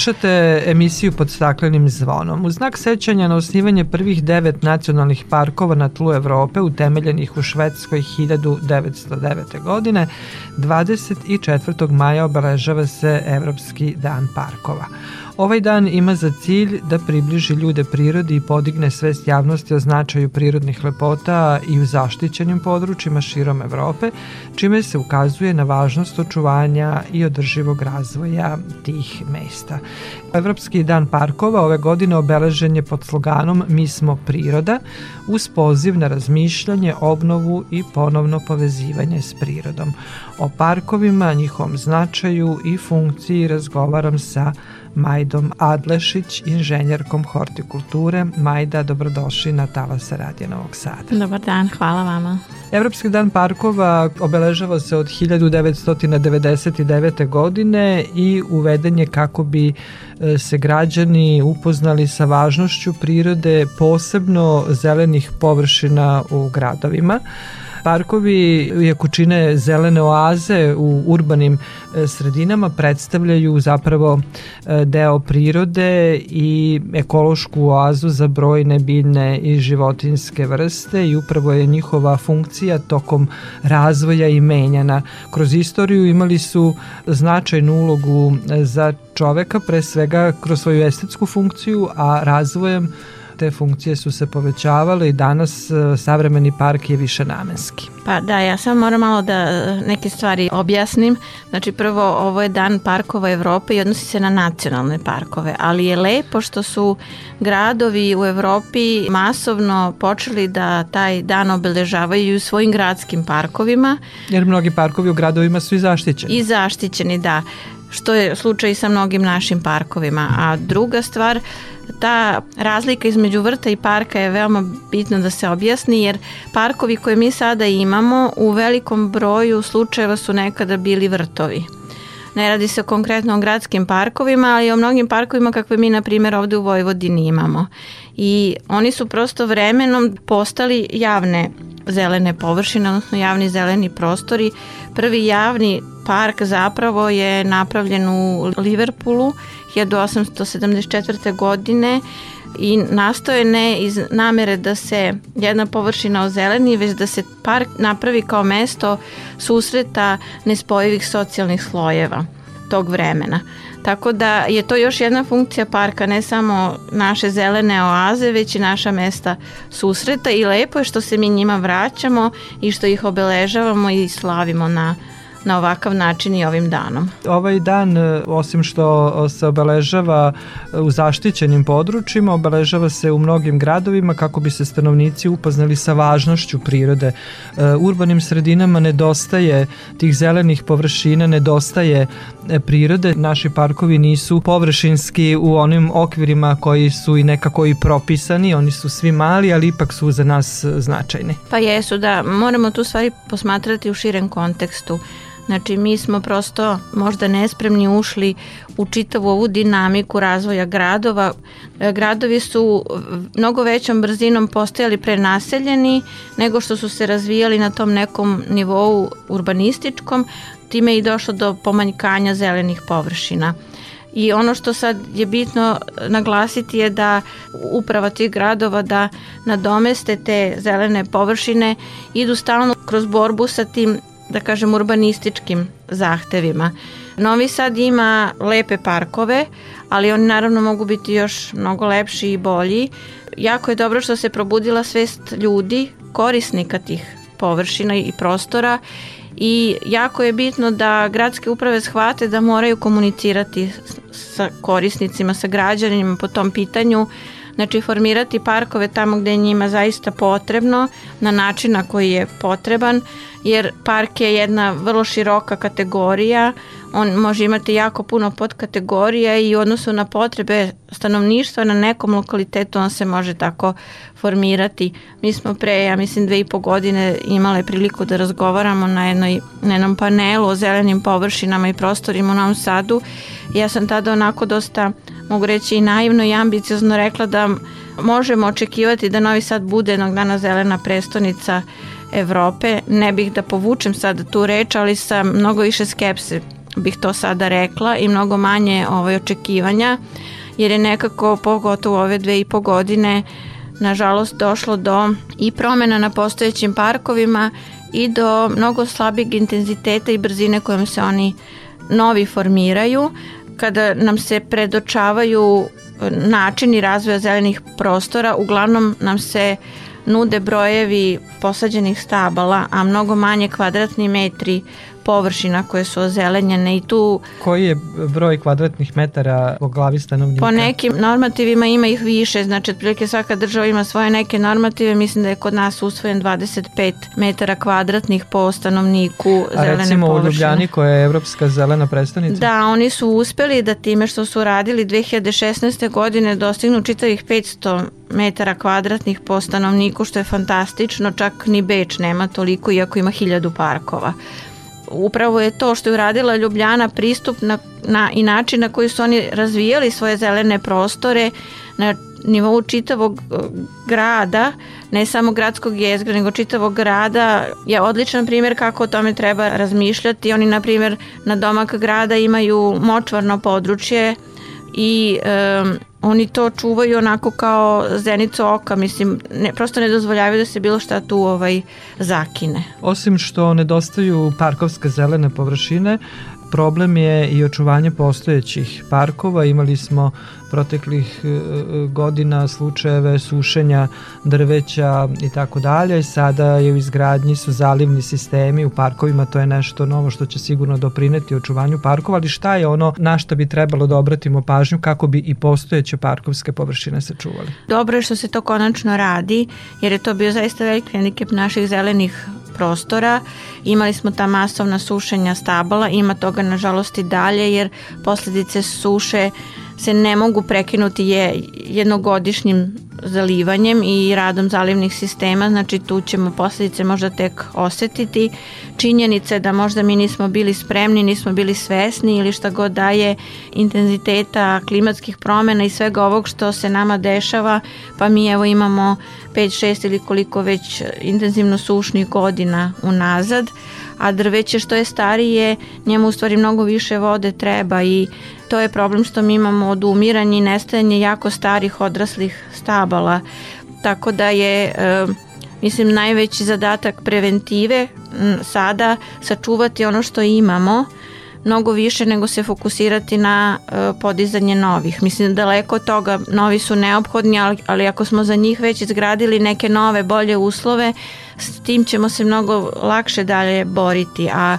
Slušate emisiju pod staklenim zvonom. U znak sećanja na osnivanje prvih devet nacionalnih parkova na tlu Evrope, utemeljenih u Švedskoj 1909. godine, 24. maja obeležava se Evropski dan parkova. Ovaj dan ima za cilj da približi ljude prirodi i podigne svest javnosti o značaju prirodnih lepota i u zaštićenim područjima širom Evrope, čime se ukazuje na važnost očuvanja i održivog razvoja tih mesta. Evropski dan parkova ove godine obeležen je pod sloganom Mi smo priroda, uz poziv na razmišljanje, obnovu i ponovno povezivanje s prirodom. O parkovima, njihovom značaju i funkciji razgovaram sa Majdom Adlešić, inženjerkom hortikulture. Majda, dobrodošli na Talasa Radija Novog Sada. Dobar dan, hvala vama. Evropski dan parkova obeležava se od 1999. godine i uveden je kako bi e, se građani upoznali sa važnošću prirode, posebno zelenih površina u gradovima. Parkovi, iako čine zelene oaze u urbanim e, sredinama, predstavljaju zapravo e, deo prirode i ekološku oazu za brojne biljne i životinske vrste i upravo je njihova funkcija tokom razvoja i menjana. Kroz istoriju imali su značajnu ulogu e, za čoveka, pre svega kroz svoju estetsku funkciju, a razvojem te funkcije su se povećavale i danas e, savremeni park je više namenski. Pa da, ja sam moram malo da e, neke stvari objasnim. Znači prvo, ovo je dan parkova Evrope i odnosi se na nacionalne parkove, ali je lepo što su gradovi u Evropi masovno počeli da taj dan obeležavaju u svojim gradskim parkovima. Jer mnogi parkovi u gradovima su i zaštićeni. I zaštićeni, da što je slučaj sa mnogim našim parkovima. A druga stvar, ta razlika između vrta i parka je veoma bitno da se objasni jer parkovi koje mi sada imamo u velikom broju slučajeva su nekada bili vrtovi. Ne radi se konkretno o gradskim parkovima, ali i o mnogim parkovima kakve mi, na primjer, ovde u Vojvodini imamo. I oni su prosto vremenom postali javne zelene površine, odnosno javni zeleni prostori. Prvi javni park zapravo je napravljen u Liverpoolu 1874. godine i nastoje ne iz namere da se jedna površina ozeleni, već da se park napravi kao mesto susreta nespojivih socijalnih slojeva tog vremena. Tako da je to još jedna funkcija parka, ne samo naše zelene oaze, već i naša mesta susreta i lepo je što se mi njima vraćamo i što ih obeležavamo i slavimo na na ovakav način i ovim danom. Ovaj dan, e, osim što se obeležava e, u zaštićenim područjima, obeležava se u mnogim gradovima kako bi se stanovnici upoznali sa važnošću prirode. E, urbanim sredinama nedostaje tih zelenih površina, nedostaje prirode. Naši parkovi nisu površinski u onim okvirima koji su i nekako i propisani, oni su svi mali, ali ipak su za nas značajni. Pa jesu, da, moramo tu stvari posmatrati u širem kontekstu. Znači mi smo prosto možda nespremni ušli u čitavu ovu dinamiku razvoja gradova. Gradovi su mnogo većom brzinom postajali prenaseljeni nego što su se razvijali na tom nekom nivou urbanističkom, time je i došlo do pomanjkanja zelenih površina. I ono što sad je bitno naglasiti je da uprava tih gradova da nadomeste te zelene površine idu stalno kroz borbu sa tim da kažem, urbanističkim zahtevima. Novi Sad ima lepe parkove, ali oni naravno mogu biti još mnogo lepši i bolji. Jako je dobro što se probudila svest ljudi, korisnika tih površina i prostora i jako je bitno da gradske uprave shvate da moraju komunicirati sa korisnicima, sa građanima po tom pitanju, znači formirati parkove tamo gde je njima zaista potrebno, na način na koji je potreban, jer park je jedna vrlo široka kategorija, on može imati jako puno podkategorija i u odnosu na potrebe stanovništva na nekom lokalitetu on se može tako formirati. Mi smo pre, ja mislim, dve i po godine imale priliku da razgovaramo na, jednoj, na jednom panelu o zelenim površinama i prostorima u Novom Sadu. Ja sam tada onako dosta, mogu reći, i naivno i ambiciozno rekla da možemo očekivati da Novi Sad bude jednog dana zelena prestonica Evrope. Ne bih da povučem sada tu reč, ali sa mnogo više skepse bih to sada rekla i mnogo manje ovaj, očekivanja jer je nekako pogotovo ove dve i po godine nažalost došlo do i promena na postojećim parkovima i do mnogo slabijeg intenziteta i brzine kojom se oni novi formiraju kada nam se predočavaju načini razvoja zelenih prostora. Uglavnom nam se nude brojevi posađenih stabala, a mnogo manje kvadratni metri površina koje su ozelenjene i tu... Koji je broj kvadratnih metara po glavi stanovnika? Po nekim normativima ima ih više, znači otprilike svaka država ima svoje neke normative, mislim da je kod nas usvojen 25 metara kvadratnih po stanovniku A zelene recimo površine. u Ljubljani koja je evropska zelena predstavnica? Da, oni su uspeli da time što su radili 2016. godine dostignu čitavih 500 metara kvadratnih po stanovniku, što je fantastično, čak ni Beč nema toliko, iako ima hiljadu parkova upravo je to što je uradila Ljubljana pristup na, na, i način na koji su oni razvijali svoje zelene prostore na nivou čitavog uh, grada, ne samo gradskog jezgra, nego čitavog grada je odličan primjer kako o tome treba razmišljati. Oni, na primjer, na domak grada imaju močvarno područje i um, oni to čuvaju onako kao zenicu oka, mislim, ne, prosto ne dozvoljavaju da se bilo šta tu ovaj zakine. Osim što nedostaju parkovske zelene površine, problem je i očuvanje postojećih parkova. Imali smo proteklih e, e, godina slučajeve sušenja drveća i tako dalje. Sada je u izgradnji su zalivni sistemi u parkovima, to je nešto novo što će sigurno doprineti očuvanju parkova, ali šta je ono na šta bi trebalo da obratimo pažnju kako bi i postojeće parkovske površine sačuvali? Dobro je što se to konačno radi, jer je to bio zaista veliki hendikep naših zelenih prostora. Imali smo ta masovna sušenja stabala, ima toga nažalost i dalje jer posledice suše se ne mogu prekinuti je jednogodišnjim zalivanjem i radom zalivnih sistema, znači tu ćemo posledice možda tek osetiti. Činjenice da možda mi nismo bili spremni, nismo bili svesni ili šta god daje intenziteta klimatskih promena i svega ovog što se nama dešava, pa mi evo imamo 5-6 ili koliko već intenzivno sušnih godina unazad, a drveće što je starije, njemu u stvari mnogo više vode treba i to je problem što mi imamo odumiranje i nestajanje jako starih odraslih stabala. Tako da je e, mislim najveći zadatak preventive sada sačuvati ono što imamo mnogo više nego se fokusirati na e, podizanje novih. Mislim da daleko od toga novi su neophodni, ali, ali ako smo za njih već izgradili neke nove, bolje uslove, s tim ćemo se mnogo lakše dalje boriti, a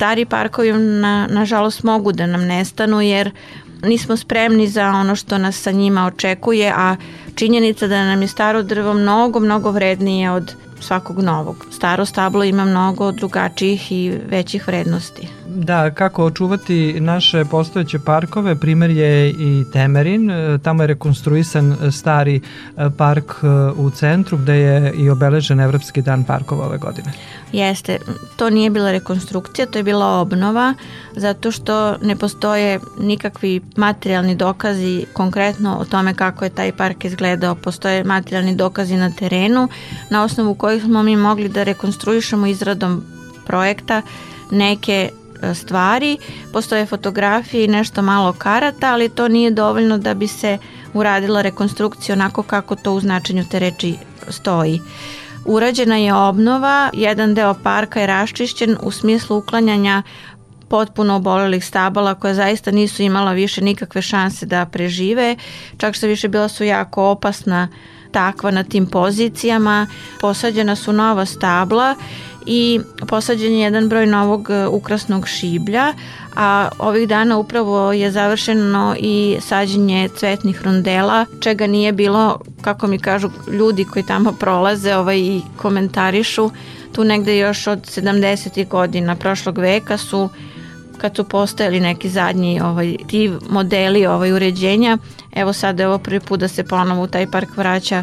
stari parkovi na, nažalost mogu da nam nestanu jer nismo spremni za ono što nas sa njima očekuje, a činjenica da nam je staro drvo mnogo, mnogo vrednije od svakog novog. Staro stablo ima mnogo drugačijih i većih vrednosti. Da, kako očuvati naše postojeće parkove, primer je i Temerin, tamo je rekonstruisan stari e, park e, u centru gde je i obeležen Evropski dan parkova ove godine. Jeste, to nije bila rekonstrukcija, to je bila obnova, zato što ne postoje nikakvi materijalni dokazi konkretno o tome kako je taj park izgledao. Postoje materijalni dokazi na terenu, na osnovu kojih smo mi mogli da rekonstruišemo izradom projekta neke e, stvari, postoje fotografije i nešto malo karata, ali to nije dovoljno da bi se uradila rekonstrukcija onako kako to u značenju te reči stoji. Urađena je obnova, jedan deo parka je raščišćen u smislu uklanjanja potpuno obolelih stabala koja zaista nisu imala više nikakve šanse da prežive, čak što više bila su jako opasna takva na tim pozicijama. Posađena su nova stabla i posađen je jedan broj novog e, ukrasnog šiblja, a ovih dana upravo je završeno i sađenje cvetnih rondela, čega nije bilo, kako mi kažu ljudi koji tamo prolaze ovaj, i komentarišu, tu negde još od 70. godina prošlog veka su kad su postojali neki zadnji ovaj, ti modeli ovaj, uređenja, evo sada je ovo prvi put da se ponovo u taj park vraća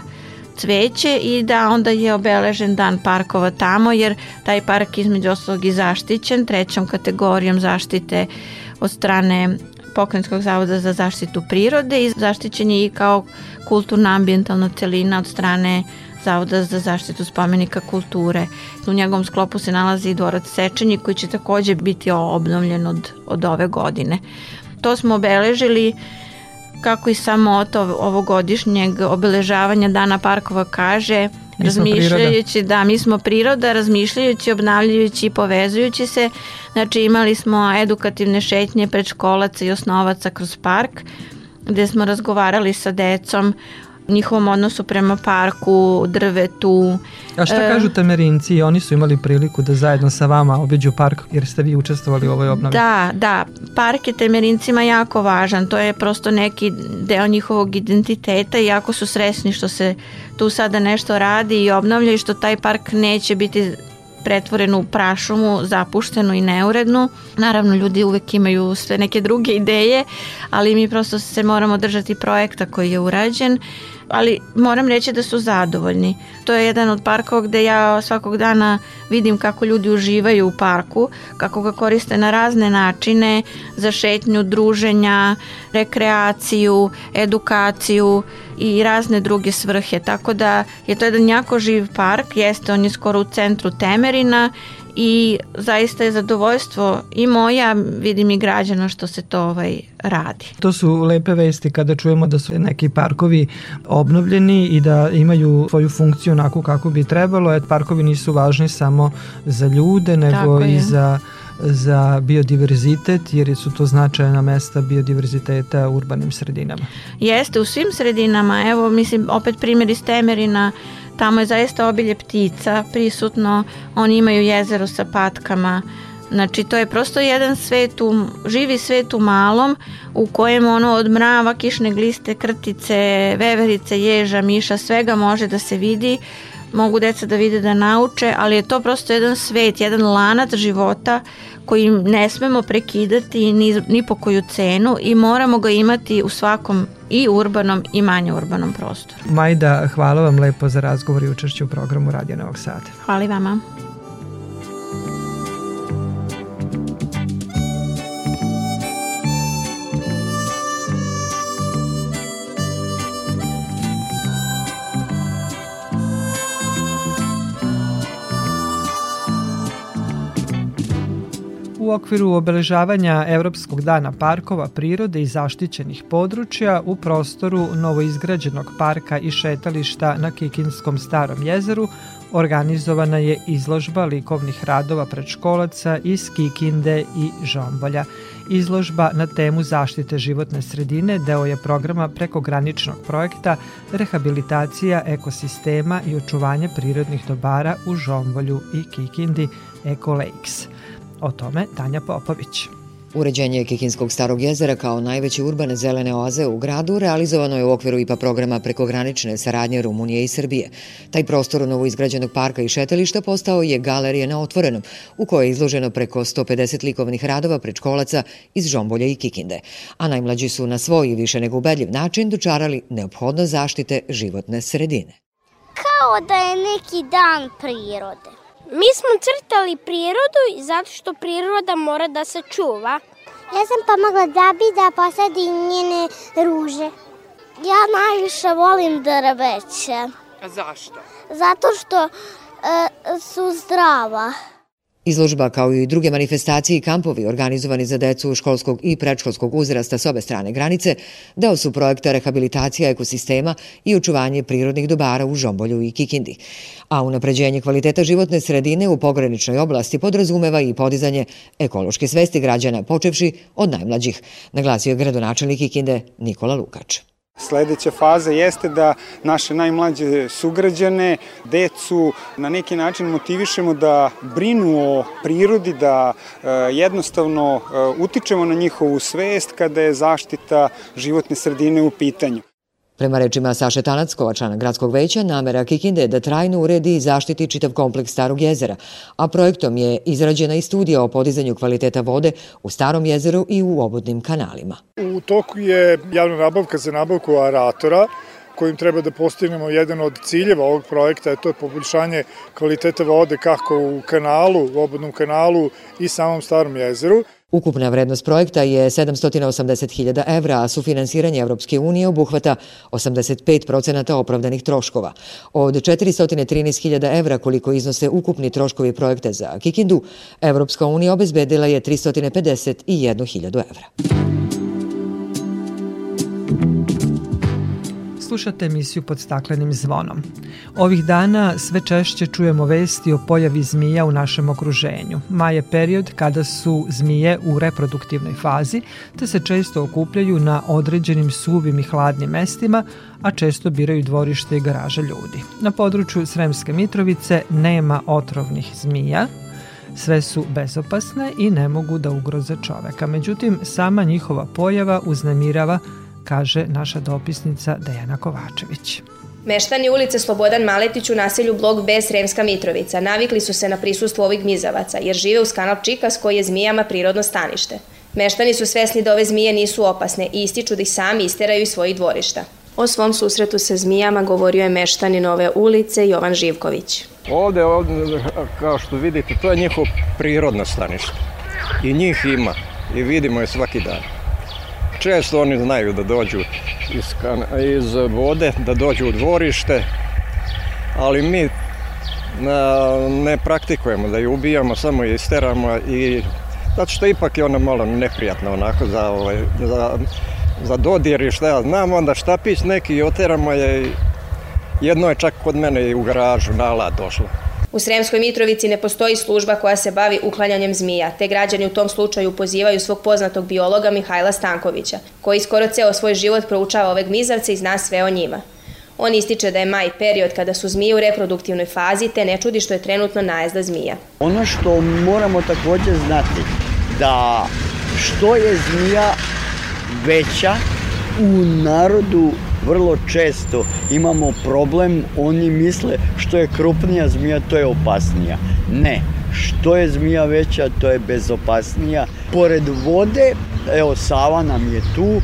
cveće i da onda je obeležen dan parkova tamo jer taj park između ostalog i zaštićen trećom kategorijom zaštite od strane Pokrenjskog zavoda za zaštitu prirode i zaštićen je i kao kulturna ambientalna celina od strane Zavoda za zaštitu spomenika kulture. U njegovom sklopu se nalazi i dvorac Sečenji koji će takođe biti obnovljen od, od ove godine. To smo obeležili kako i samo moto ovogodišnjeg obeležavanja Dana parkova kaže, Mi razmišljajući, da, mi smo priroda, razmišljajući, obnavljajući i povezujući se. Znači imali smo edukativne šetnje predškolaca i osnovaca kroz park, gde smo razgovarali sa decom njihovom odnosu prema parku, drvetu. A šta E, kažu temerinci? Oni su imali priliku da zajedno sa vama obiđu park jer ste vi učestvovali u ovoj obnovi. Da, da, park je temerincima jako važan, to je prosto neki deo njihovog identiteta i jako su sresni što se tu sada nešto radi i obnavlja i što taj park neće biti pretvoren u prašumu, zapuštenu i neurednu. Naravno, ljudi uvek imaju sve neke druge ideje, ali mi prosto se moramo držati projekta koji je urađen ali moram reći da su zadovoljni. To je jedan od parkova gde ja svakog dana vidim kako ljudi uživaju u parku, kako ga koriste na razne načine, za šetnju, druženja, rekreaciju, edukaciju i razne druge svrhe. Tako da je to jedan jako živ park, jeste on je skoro u centru Temerina i zaista je zadovoljstvo i moja, vidim i građana što se to ovaj radi. To su lepe vesti kada čujemo da su neki parkovi obnovljeni i da imaju svoju funkciju onako kako bi trebalo. Et parkovi nisu važni samo za ljude, nego i za za biodiverzitet jer su to značajna mesta biodiverziteta u urbanim sredinama. Jeste, u svim sredinama, evo mislim opet primjer iz Temerina, tamo je zaista obilje ptica prisutno, oni imaju jezero sa patkama, Znači to je prosto jedan svet, u, živi svet u malom u kojem ono od mrava, kišne gliste, krtice, veverice, ježa, miša, svega može da se vidi, mogu deca da vide da nauče, ali je to prosto jedan svet, jedan lanac života koji ne smemo prekidati ni, ni po koju cenu i moramo ga imati u svakom i urbanom i manje urbanom prostoru. Majda, hvala vam lepo za razgovor i učešću u programu Radio Novog Sada. Hvala i vama. U okviru obeležavanja Evropskog dana parkova, prirode i zaštićenih područja u prostoru novoizgrađenog parka i šetališta na Kikinskom starom jezeru organizovana je izložba likovnih radova predškolaca iz Kikinde i Žombolja. Izložba na temu zaštite životne sredine deo je programa prekograničnog projekta Rehabilitacija ekosistema i očuvanje prirodnih dobara u Žombolju i Kikindi Eco Lakes. O tome Tanja Popović. Uređenje Kikinskog starog jezera kao najveće urbane zelene oaze u gradu realizovano je u okviru IPA programa prekogranične saradnje Rumunije i Srbije. Taj prostor u novoizgrađenog parka i šetališta postao je galerija na otvorenom, u kojoj je izloženo preko 150 likovnih radova predškolaca iz Žombolja i Kikinde, a najmlađi su na svoj i više nego ubedljiv način dočarali neophodnost zaštite životne sredine. Kao da je neki dan prirode. Mi smo crtali prirodu zato što priroda mora da se čuva. Ja sam pomogla Gabi da posadi njene ruže. Ja najviše volim drveće. A zašto? Zato što e, su zdrava. Izložba kao i druge manifestacije i kampovi organizovani za decu školskog i predškolskog uzrasta s obe strane granice deo su projekta rehabilitacija ekosistema i očuvanje prirodnih dobara u Žombolju i Kikindi. A unapređenje kvaliteta životne sredine u pograničnoj oblasti podrazumeva i podizanje ekološke svesti građana, počevši od najmlađih, naglasio je gradonačelnik Kikinde Nikola Lukač. Sledeća faza jeste da naše najmlađe sugrađane, decu, na neki način motivišemo da brinu o prirodi, da e, jednostavno e, utičemo na njihovu svest kada je zaštita životne sredine u pitanju. Prema rečima Saše Tanackova, člana gradskog veća, namera Kikinde je da trajno uredi i zaštiti čitav kompleks Starog jezera, a projektom je izrađena i studija o podizanju kvaliteta vode u Starom jezeru i u obodnim kanalima. U toku je javna nabavka za nabavku aeratora, kojim treba da postignemo jedan od ciljeva ovog projekta, je to poboljšanje kvaliteta vode kako u kanalu, u obodnom kanalu i samom Starom jezeru. Ukupna vrednost projekta je 780.000 evra, a sufinansiranje Evropske unije obuhvata 85% opravdanih troškova. Od 413.000 evra koliko iznose ukupni troškovi projekta za Kikindu, Evropska unija obezbedila je 351.000 evra. Slušate emisiju pod staklenim zvonom. Ovih dana sve češće čujemo vesti o pojavi zmija u našem okruženju. Maj je period kada su zmije u reproduktivnoj fazi, te se često okupljaju na određenim suvim i hladnim mestima, a često biraju dvorište i garaže ljudi. Na području Sremske Mitrovice nema otrovnih zmija, sve su bezopasne i ne mogu da ugroze čoveka. Međutim, sama njihova pojava uznemirava kaže naša dopisnica Dejana Kovačević. Meštani ulice Slobodan Maletić u naselju Blog B Sremska Mitrovica navikli su se na prisustvo ovih gmizavaca jer žive uz kanal Čikas koji je zmijama prirodno stanište. Meštani su svesni da ove zmije nisu opasne i ističu da ih sami isteraju iz svojih dvorišta. O svom susretu sa zmijama govorio je meštanin ove ulice Jovan Živković. Ovde, ovde, kao što vidite, to je njihovo prirodno stanište. I njih ima. I vidimo je svaki dan. Često oni znaju da dođu iz, iz vode, da dođu u dvorište, ali mi ne praktikujemo da je ubijamo, samo je isteramo i zato što ipak je ona malo neprijatna onako za, ovaj, za, za dodir i šta ja znam, onda štapić neki oteramo je jedno je čak kod mene i u garažu nala došlo. U Sremskoj Mitrovici ne postoji služba koja se bavi uklanjanjem zmija, te građani u tom slučaju pozivaju svog poznatog biologa Mihajla Stankovića, koji skoro ceo svoj život proučava ove gmizavce i zna sve o njima. On ističe da je maj period kada su zmije u reproduktivnoj fazi, te ne čudi što je trenutno najezda zmija. Ono što moramo takođe znati, da što je zmija veća, u narodu vrlo često imamo problem, oni misle što je krupnija zmija, to je opasnija. Ne, što je zmija veća, to je bezopasnija. Pored vode, evo Sava nam je tu,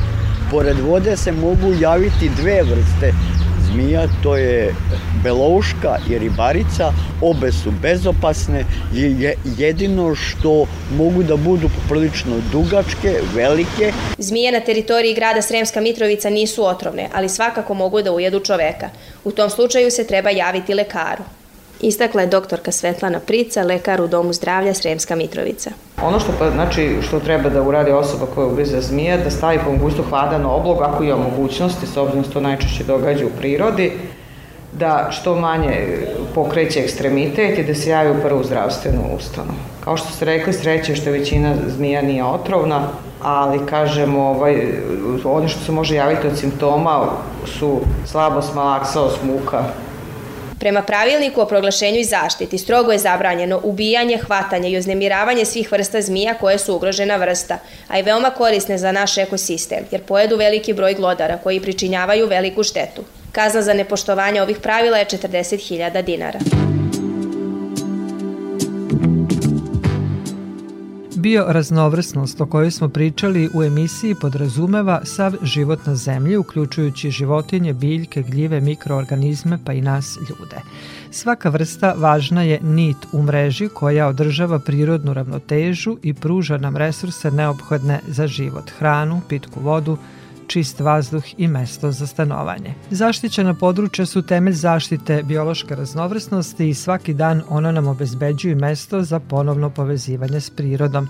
pored vode se mogu javiti dve vrste zmija, to je belouška i ribarica, obe su bezopasne, je jedino što mogu da budu poprilično dugačke, velike. Zmije na teritoriji grada Sremska Mitrovica nisu otrovne, ali svakako mogu da ujedu čoveka. U tom slučaju se treba javiti lekaru. Istakla je doktorka Svetlana Prica, lekar u Domu zdravlja Sremska Mitrovica. Ono što, pa, znači, što treba da uradi osoba koja ugriza zmija, da stavi po mogućstvu hladan oblog, ako ima mogućnosti, s obzirom da to najčešće događa u prirodi, da što manje pokreće ekstremitet i da se javi u prvu zdravstvenu ustanovu. Kao što ste rekli, sreće što većina zmija nije otrovna, ali kažemo, ovaj, ono što se može javiti od simptoma su slabost, malaksaost, muka, Prema pravilniku o proglašenju i zaštiti strogo je zabranjeno ubijanje, hvatanje i uznemiravanje svih vrsta zmija koje su ugrožena vrsta, a i veoma korisne za naš ekosistem, jer pojedu veliki broj glodara koji pričinjavaju veliku štetu. Kazna za nepoštovanje ovih pravila je 40.000 dinara. Bioraznovrsnost o kojoj smo pričali u emisiji podrazumeva sav život na zemlji, uključujući životinje, biljke, gljive, mikroorganizme pa i nas ljude. Svaka vrsta važna je nit u mreži koja održava prirodnu ravnotežu i pruža nam resurse neophodne za život, hranu, pitku vodu, čist vazduh i mesto za stanovanje. Zaštićena područja su temelj zaštite biološke raznovrsnosti i svaki dan ona nam obezbeđuju mesto za ponovno povezivanje s prirodom.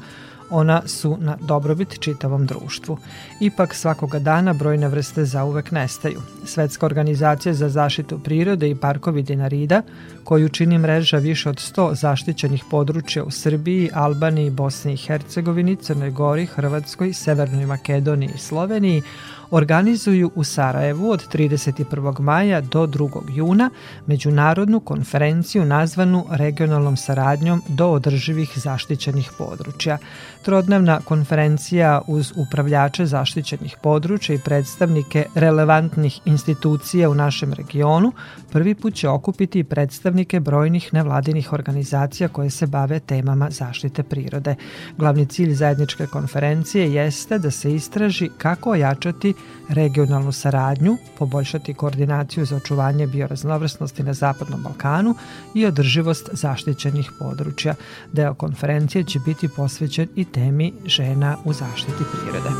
Ona su na dobrobit čitavom društvu. Ipak svakoga dana brojne vrste zauvek nestaju. Svetska organizacija za zaštitu prirode i parkovi Dinarida, koju čini mreža više od 100 zaštićenih područja u Srbiji, Albaniji, Bosni i Hercegovini, Crnoj Gori, Hrvatskoj, Severnoj Makedoniji i Sloveniji, organizuju u Sarajevu od 31. maja do 2. juna međunarodnu konferenciju nazvanu regionalnom saradnjom do održivih zaštićenih područja. Trodnevna konferencija uz upravljače zaštićenih područja i predstavnike relevantnih institucija u našem regionu prvi put će okupiti predstavnike brojnih nevladinih organizacija koje se bave temama zaštite prirode. Glavni cilj zajedničke konferencije jeste da se istraži kako ojačati regionalnu saradnju, poboljšati koordinaciju za očuvanje bioraznovrsnosti na Zapadnom Balkanu i održivost zaštićenih područja. Deo konferencije će biti posvećen i temi žena u zaštiti prirode.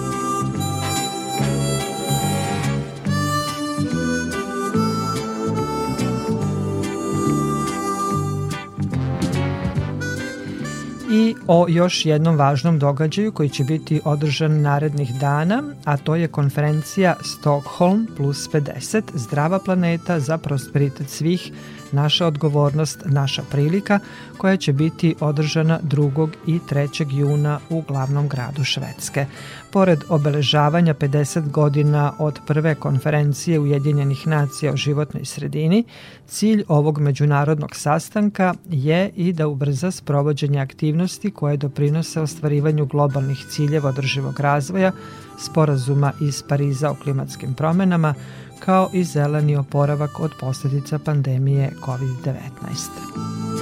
I o još jednom važnom događaju koji će biti održan narednih dana, a to je konferencija Stockholm plus 50, zdrava planeta za prosperitet svih naša odgovornost, naša prilika, koja će biti održana 2. i 3. juna u glavnom gradu Švedske. Pored obeležavanja 50 godina od prve konferencije Ujedinjenih nacija o životnoj sredini, cilj ovog međunarodnog sastanka je i da ubrza sprovođenje aktivnosti koje doprinose ostvarivanju globalnih ciljeva održivog razvoja, sporazuma iz Pariza o klimatskim promenama, kao i zeleni oporavak od posljedica pandemije COVID-19.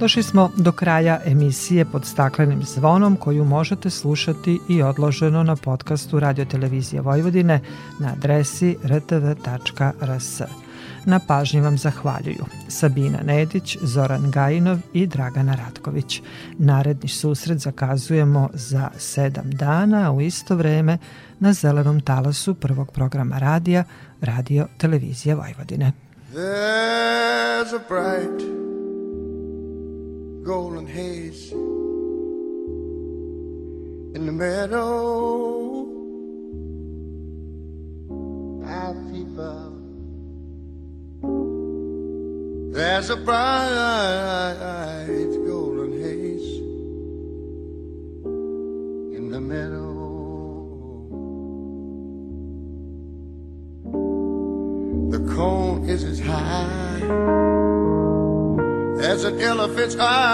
Došli smo do kraja emisije pod staklenim zvonom koju možete slušati i odloženo na podcastu Radio Televizije Vojvodine na adresi rtv.rs. Na pažnji vam zahvaljuju Sabina Nedić, Zoran Gajinov i Dragana Ratković. Naredni susret zakazujemo za sedam dana u isto vreme na zelenom talasu prvog programa radija Radio Televizije Vojvodine. There's a bright golden haze in the meadow. Peep out. There's a bright golden haze in the meadow. The cone is as high as an elephant's eye,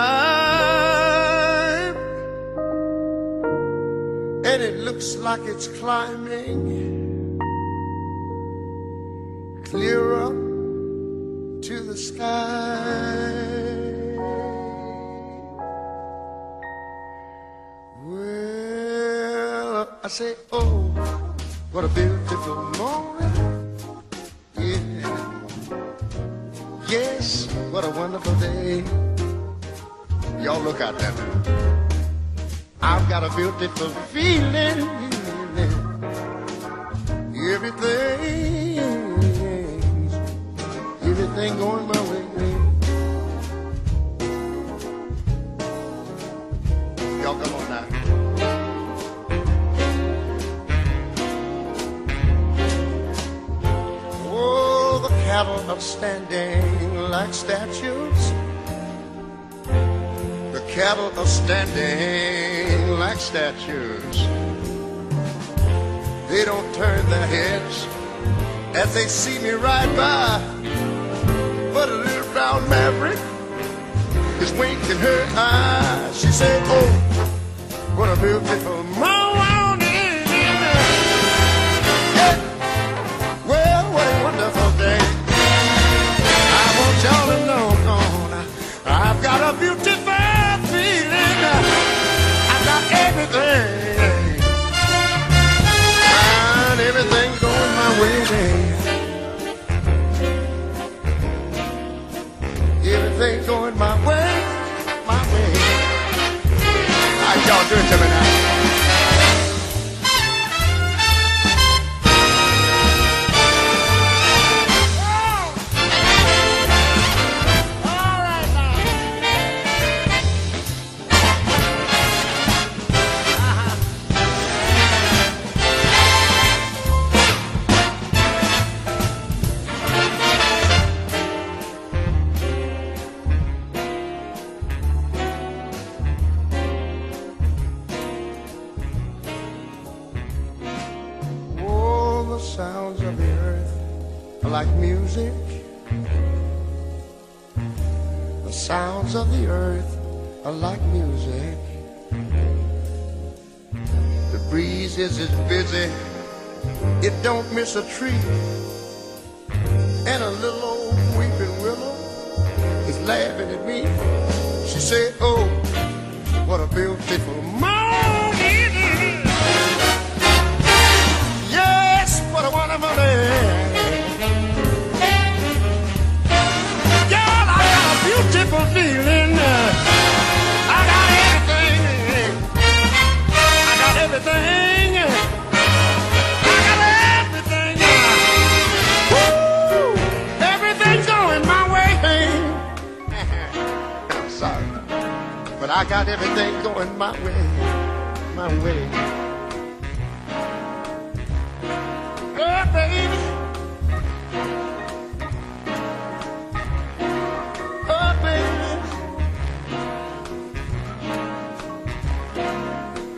and it looks like it's climbing clear up to the sky. Well, I say, oh, what a beautiful morning. Wonderful day. Y'all look out there. I've got a beautiful feeling. Everything, everything going my way. Y'all come on now. Are standing like statues. The cattle are standing like statues. They don't turn their heads as they see me ride by. But a little brown maverick is winking her eye. She said, Oh, what a beautiful morning. Got a beautiful feeling. I've got everything. And everything going my way. Everything going my way, my way. All right, y'all do it to me now. Is as busy, it don't miss a tree. And a little old weeping willow is laughing at me. She said, Oh, what a beautiful morning. I got everything going my way. My way. Oh, baby. Oh, baby.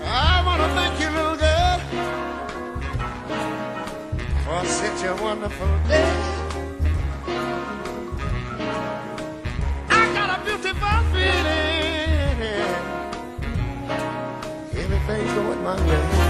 I want to thank you, little girl, for such a wonderful day. manga.